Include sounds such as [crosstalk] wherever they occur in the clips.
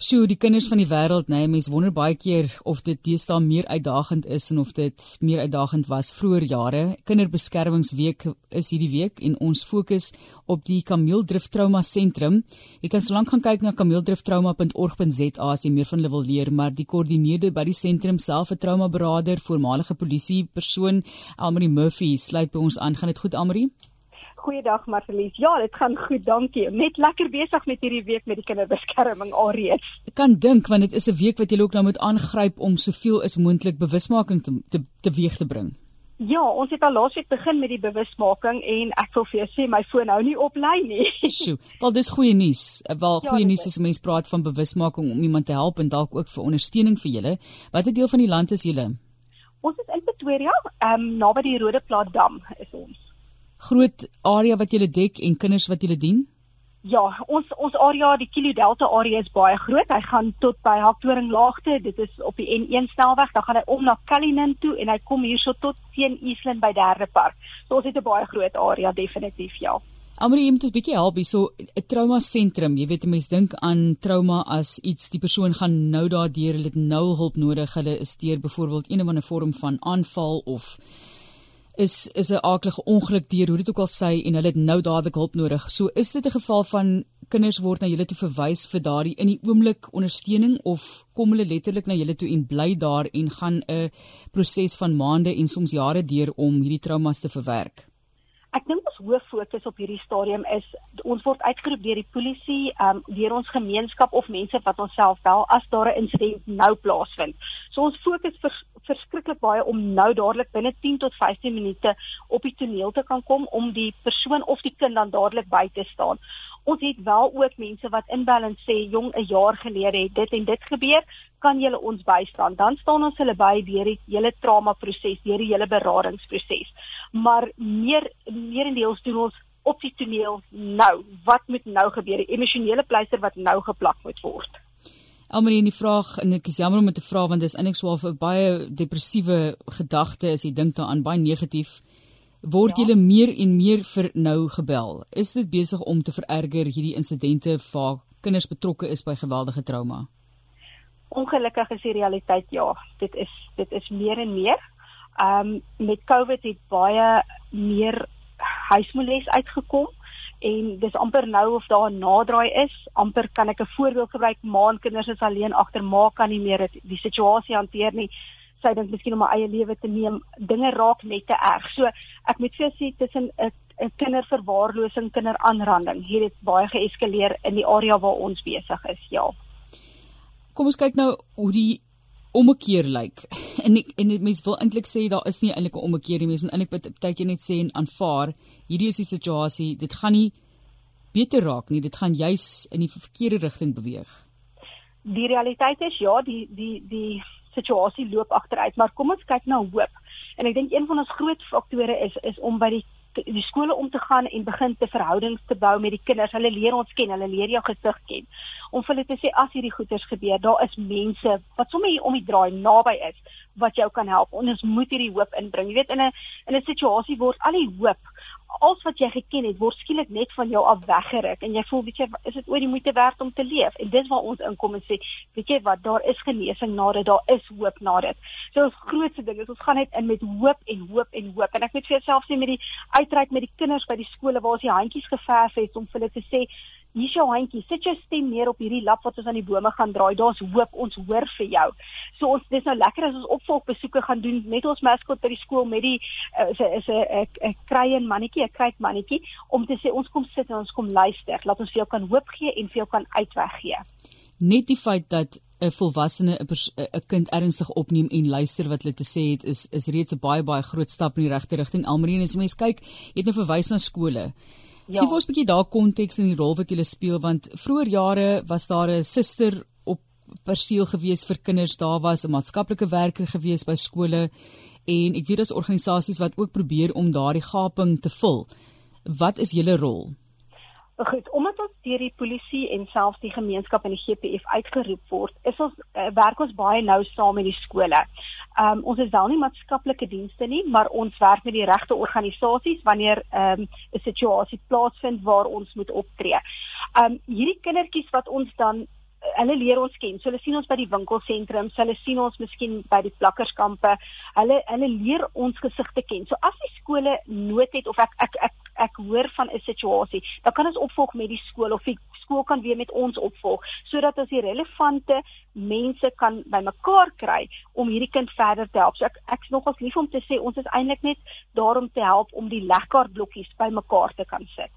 Sjoe, die kinders van die wêreld, nee, mens wonder baie keer of dit deesdae meer uitdagend is en of dit meer uitdagend was vroeër jare. Kinderbeskermingsweek is hierdie week en ons fokus op die Kameeldrift Trauma Sentrum. Jy kan solank gaan kyk na kameeldrifttrauma.org.za as jy meer van hulle wil leer, maar die koördineerder by die sentrum self 'n traumaberader, voormalige polisie persoon, Almarie Murphy, sluit by ons aan. Gaan dit goed, Almarie? Goeiedag Marlies. Ja, dit gaan goed, dankie. Net lekker besig met hierdie week met die kinderbeskerming alreeds. Ek kan dink want dit is 'n week wat jy ook nou moet aangryp om soveel as moontlik bewusmaking te te teweeg te bring. Ja, ons het al laasweek begin met die bewusmaking en ek wil vir jou sê my foon hou nie op lyn nie. [laughs] Sjoe, wel dis goeie nuus. Wel ja, goeie nuus as mense praat van bewusmaking om iemand te help en dalk ook vir ondersteuning vir julle. Watter deel van die land is julle? Ons is in Pretoria, ehm um, naby die Rode Plaas Dam is ons groot area wat julle dek en kinders wat julle dien? Ja, ons ons area, die Kilo Delta area is baie groot. Hy gaan tot by Haktoring Laagte. Dit is op die N1 snelweg. Dan gaan hy om na Cullinan toe en hy kom hierso tot teen Eastland by Derde Park. So ons het 'n baie groot area definitief, ja. Amrie, jy moet 'n bietjie help hierso 'n trauma sentrum. Jy weet 'n mens dink aan trauma as iets die persoon gaan nou daardeur, hulle het nou hulp nodig. Hulle is deur byvoorbeeld een of ander vorm van aanval of is is 'n aardige ongeluk deur hoe dit ook al sê en hulle het nou dadelik hulp nodig. So is dit 'n geval van kinders word na julle toe verwys vir daardie in die oomblik ondersteuning of kom hulle letterlik na julle toe en bly daar en gaan 'n proses van maande en soms jare deur om hierdie traumas te verwerk? Ek dink ons hoof fokus op hierdie stadium is ons word uitgeroep deur die polisie, ehm um, deur ons gemeenskap of mense wat ons self bel as daar 'n insident nou plaasvind. So ons fokus vers, verskriklik baie om nou dadelik binne 10 tot 15 minute op die toneel te kan kom om die persoon of die kind dan dadelik by te staan. Ons het wel ook mense wat inbel en sê jong 'n jaar gelede het dit en dit gebeur, kan julle ons bystaan? Dan staan ons hulle by deur die hele trauma proses, deur die hele beradingsproses. Maar meer meerendeels doen ons op die toneel nou. Wat moet nou gebeur? Die emosionele pleister wat nou geplak moet word. Almal in die vraag en ek is jammer om te vra want dis eintlik swaar vir baie depressiewe gedagtes as jy dink daaraan baie negatief word ja. julle meer en meer vir nou gebel. Is dit besig om te vererger hierdie insidente waar kinders betrokke is by geweldige trauma? Ongelukkig is die realiteit ja, dit is dit is meer en meer. Ehm um, met COVID het baie meer huismoeles uitgekom en dis amper nou of daar 'n naderdraai is. Amper kan ek 'n voorbeeld gebruik. Maankinders is alleen agter, ma kan nie meer dit die situasie hanteer nie sy dink miskien om haar eie lewe te neem, dinge raak net te erg. So ek moet vir sê tussen 'n 'n kinderverwaarlosing, kinderaanranding, hier het baie geeskaleer in die area waar ons besig is, ja. Kom ons kyk nou hoe die ommekeer lyk. [laughs] En ek, en mense wil eintlik sê daar is nie eintlik 'n ommekeer nie. Mense moet eintlik baie keer net sê en aanvaar hierdie is die situasie. Dit gaan nie beter raak nie. Dit gaan juis in die verkeerde rigting beweeg. Die realiteit is ja, die die die situasie loop agteruit, maar kom ons kyk na hoop. En ek dink een van ons groot faktore is is om by die die skole om te gaan en begin te verhoudings te bou met die kinders. Hulle leer ons ken, hulle leer jou gesig ken. Om vir hulle te sê as hierdie goeters gebeur, daar is mense wat sommer hier om die draai naby is wat jou kan help. Ons moet hierdie hoop inbring. Jy weet in 'n in 'n situasie word al die hoop alles wat jy geken het word skielik net van jou af weggeruk en jy voel weet jy is dit ooit die moeite werd om te leef? En dis waar ons inkom en sê weet jy wat daar is genesing na dit daar is hoop na dit so ons grootste ding is ons gaan net in met hoop en hoop en hoop. En ek moet vir jouself sê met die uitreik met die kinders by die skole waar ons die handjies geverf het om vir hulle te sê Hier is jou handjie. Sit jou stem neer op hierdie lap wat ons aan die bome gaan draai. Daar's hoop. Ons hoor vir jou. So ons dis nou lekker as ons opvolgbesoeke gaan doen met ons maskot by die skool met die uh, is 'n is 'n kruien mannetjie, 'n kruit mannetjie om te sê ons kom sit en ons kom luister. Laat ons vir jou kan hoop gee en vir jou kan uitweg gee. Net die feit dat 'n volwassene 'n kind ernstig opneem en luister wat hulle te sê het is is reeds 'n baie baie groot stap in die regte rigting. Almarine, as mens kyk, jy het nou verwys na skole. Ja. Gee ons 'n bietjie daar konteks in die rol wat jy speel want vroeër jare was daar 'n suster op perseel gewees vir kinders, daar was 'n maatskaplike werker gewees by skole en ek weet daar's organisasies wat ook probeer om daardie gaping te vul. Wat is julle rol? Goed, omdat ons deur die polisie en selfs die gemeenskap en die GPF uitgeroep word, is ons uh, werk ons baie nou saam met die skole. Ehm um, ons is wel nie maatskaplike dienste nie, maar ons werk met die regte organisasies wanneer ehm um, 'n situasie plaasvind waar ons moet optree. Ehm um, hierdie kindertjies wat ons dan hulle leer ons ken. So hulle sien ons by die winkelsentrums, hulle sien ons miskien by die plakkerskampe. Hulle hulle leer ons gesigte ken. So as die skole nood het of ek ek ek ek hoor van 'n situasie, dan kan ons opvolg met die skool of die skool kan weer met ons opvolg sodat ons die relevante mense kan bymekaar kry om hierdie kind verder te help. So ek ek's nogals lief om te sê ons is eintlik net daar om te help om die legkaartblokkies bymekaar te kan sit.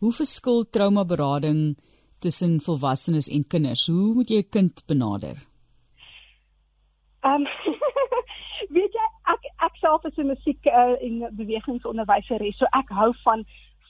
Hoe verskil traumaberading tussen volwassenes en kinders? Hoe moet jy 'n kind benader? Ehm um, ek self is 'n musiek uh, en bewegingsonderwyseres, so ek hou van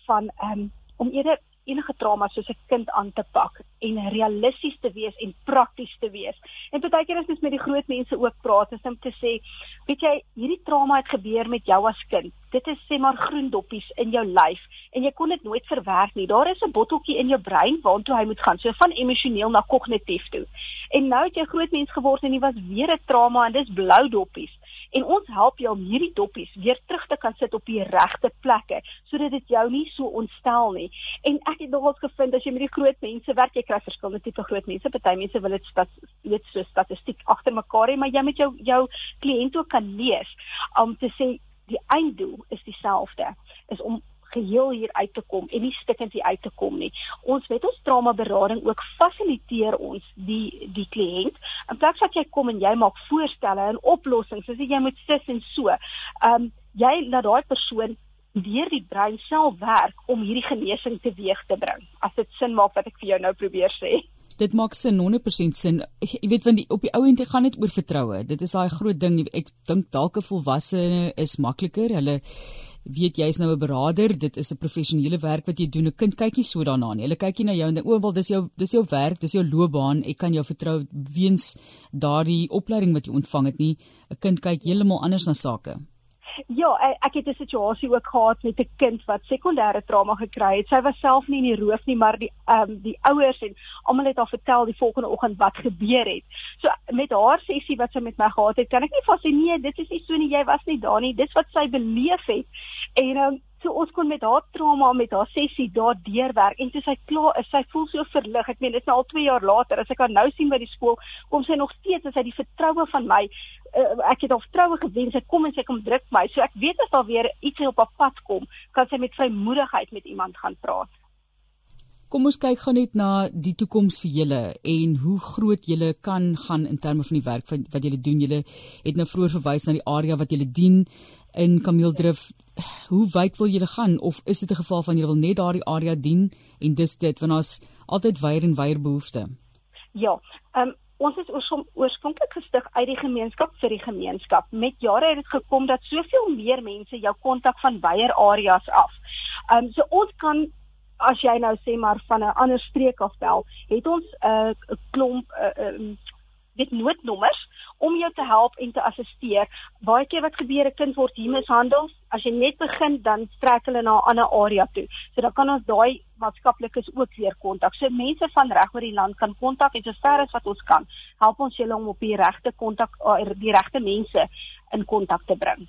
van um, om eerder enige trauma soos 'n kind aan te pak en realisties te wees en prakties te wees. En baie keer as mens met die groot mense ook praat, is om te sê, weet jy, hierdie trauma het gebeur met jou as kind. Dit is sê maar groen doppies in jou lyf en jy kon dit nooit verwerk nie. Daar is 'n botteltjie in jou brein waartoe hy moet gaan, so van emosioneel na kognitief toe. En nou het jy groot mens geword en dit was weer 'n trauma en dis blou doppies en ons help jou om hierdie doppies weer terug te kan sit op die regte plekke sodat dit jou nie so ontstel nie. En ek het nogals gevind as jy met die groot mense werk, jy kry verskillende tipe groot mense. Party mense wil dit stat weet so statistiek agter mekaar hê, maar jy met jou jou kliënt ook kan lees om te sê die einddoel is dieselfde is om geheel hier uit te kom en nie stikkend hier uit te kom nie. Ons weet ons trauma berading ook fasiliteer ons die die kliënt. In plaas dat jy kom en jy maak voorstelle en oplossings, soos jy moet sis en so. Ehm um, jy laat daai persoon deur die brein self werk om hierdie genesing teweeg te bring. As dit sin maak wat ek vir jou nou probeer sê. Dit maak sin 100% sin. Jy weet want die, op die ou end gaan dit oor vertroue. Dit is daai groot ding. Ek dink dalk 'n volwassene is makliker. Hulle weet jy's nou 'n beraader, dit is 'n professionele werk wat jy doen. 'n Kind kyk nie so daarna nie. Hulle kyk nie na jou en dink, "O, wel, dis jou dis jou werk, dis jou loopbaan. Ek kan jou vertrou weens daardie opleiding wat jy ontvang het nie." 'n Kind kyk heeltemal anders na sake. Ja, ek het 'n situasie ook gehad met 'n kind wat sekondêre trauma gekry het. Sy was self nie in die roof nie, maar die ehm um, die ouers en almal het haar vertel die volgende oggend wat gebeur het. So met haar sessie wat sy met my gehad het, kan ek nie vas sê nee, dit is nie so nie, jy was nie daar nie. Dis wat sy beleef het. En ehm um, so ons kon met haar trauma met haar sessie daar deurwerk en toe sy klaar is, sy voel so verlig. Ek meen dit is nou al 2 jaar later. As ek haar nou sien by die skool, kom sy nog steeds as sy die vertroue van my uh, ek het haar vertroue gewen. Sy kom en sy kom druk my. So ek weet as daar weer iets op haar pad kom, kan sy met vrymoedigheid met iemand gaan praat. Kom ons kyk gou net na die toekoms vir julle en hoe groot julle kan gaan in terme van die werk wat, wat julle doen. Julle het nou vroeër verwys na die area wat julle dien in Kameeldrif hoe wyd wil julle gaan of is dit 'n geval van julle wil net daardie area dien en dis dit want ons altyd weier en weier behoefte. Ja, ehm um, ons is oorspronklik gestig uit die gemeenskap vir die gemeenskap. Met jare het dit gekom dat soveel meer mense jou kontak van weier areas af. Ehm um, so ons kan as jy nou sê maar van 'n ander streek af bel, het ons 'n uh, klomp uh, um, dit noodnommers om jou te help en te assisteer. Baie keer wat gebeur, 'n kind word hier mishandel. As jy net begin, dan trek hulle na 'n ander area toe. So dan kan ons daai maatskaplikes ook weer kontak. So mense van reg oor die land kan kontak en sover as wat ons kan, help ons julle om op die regte kontak eh, die regte mense in kontak te bring.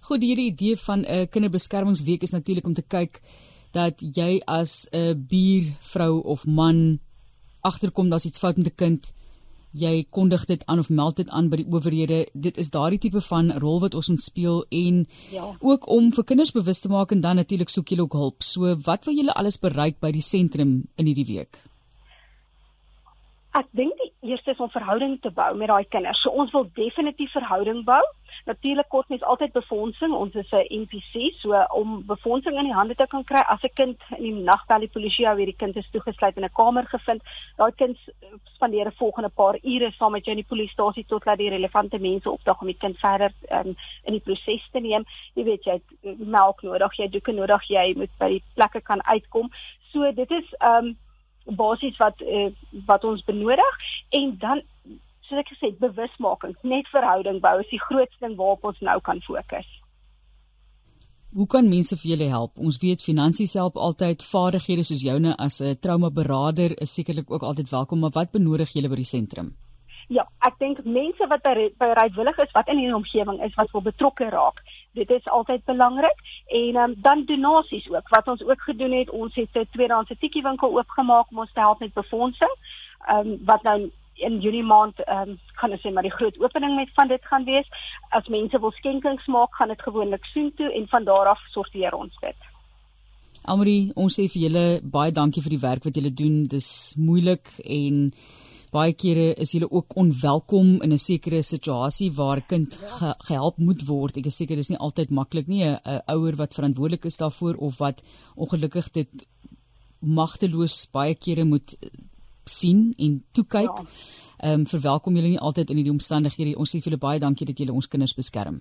Goed, hierdie idee van 'n uh, kinderbeskermingsweek is natuurlik om te kyk dat jy as 'n buurvrou of man agterkom daar's iets fout met 'n kind jy kondig dit aan of meld dit aan by die owerhede. Dit is daardie tipe van rol wat ons moet speel en ja. ook om vir kinders bewus te maak en dan natuurlik soek julle ook hulp. So wat wil julle alles bereik by die sentrum in hierdie week? Ek dink die eerste is om verhouding te bou met daai kinders. So ons wil definitief verhouding bou. Natuurlik kort mens altyd befondsing. Ons is 'n NPC, so om befondsing in die hande te kan kry as 'n kind in die nag bel die polisie ou hierdie kind is toegesluit in 'n kamer gevind. Daai kind spandeer 'n volgende paar ure saam met jou in die polisiestasie totdat die relevante mense opdag om die kind verder um, in die proses te neem. Jy weet jy het melk nodig, jy doeke nodig, jy moet by die plekke kan uitkom. So dit is ehm um, basies wat uh, wat ons benodig en dan soos ek gesê het bewusmaking net verhouding bou is die grootste ding waarop ons nou kan fokus. Hoe kan mense vir julle help? Ons weet finansies help altyd, vaardighede soos joune as 'n traumaberader is sekerlik ook altyd welkom, maar wat benodig julle by die sentrum? Ja, ek dink mense wat bereidwillig is wat in hierdie omgewing is wat wil betrokke raak. Dit is altyd belangrik en um, dan donasies ook. Wat ons ook gedoen het, ons het 'n tweedehandse tikkiewinkel oopgemaak om ons te help met befondsing. ehm um, wat nou in Junie maand ehm um, kan ek sê maar die groot opening met van dit gaan wees. As mense wil skenkings maak, gaan dit gewoonlik soontoe en van daar af sorteer ons dit. Almarie, ons sê vir julle baie dankie vir die werk wat julle doen. Dis moeilik en baie kere is julle ook onwelkom in 'n sekere situasie waar 'n kind ge gehelp moet word. Ek is seker dis nie altyd maklik nie 'n ouer wat verantwoordelik is daarvoor of wat ongelukkig dit magteloos baie kere moet sien en toe kyk. Ja. Ehm um, verwelkom julle nie altyd in hierdie omstandighede. Ons sê vir julle baie dankie dat julle ons kinders beskerm.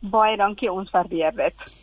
Baie dankie, ons waardeer dit.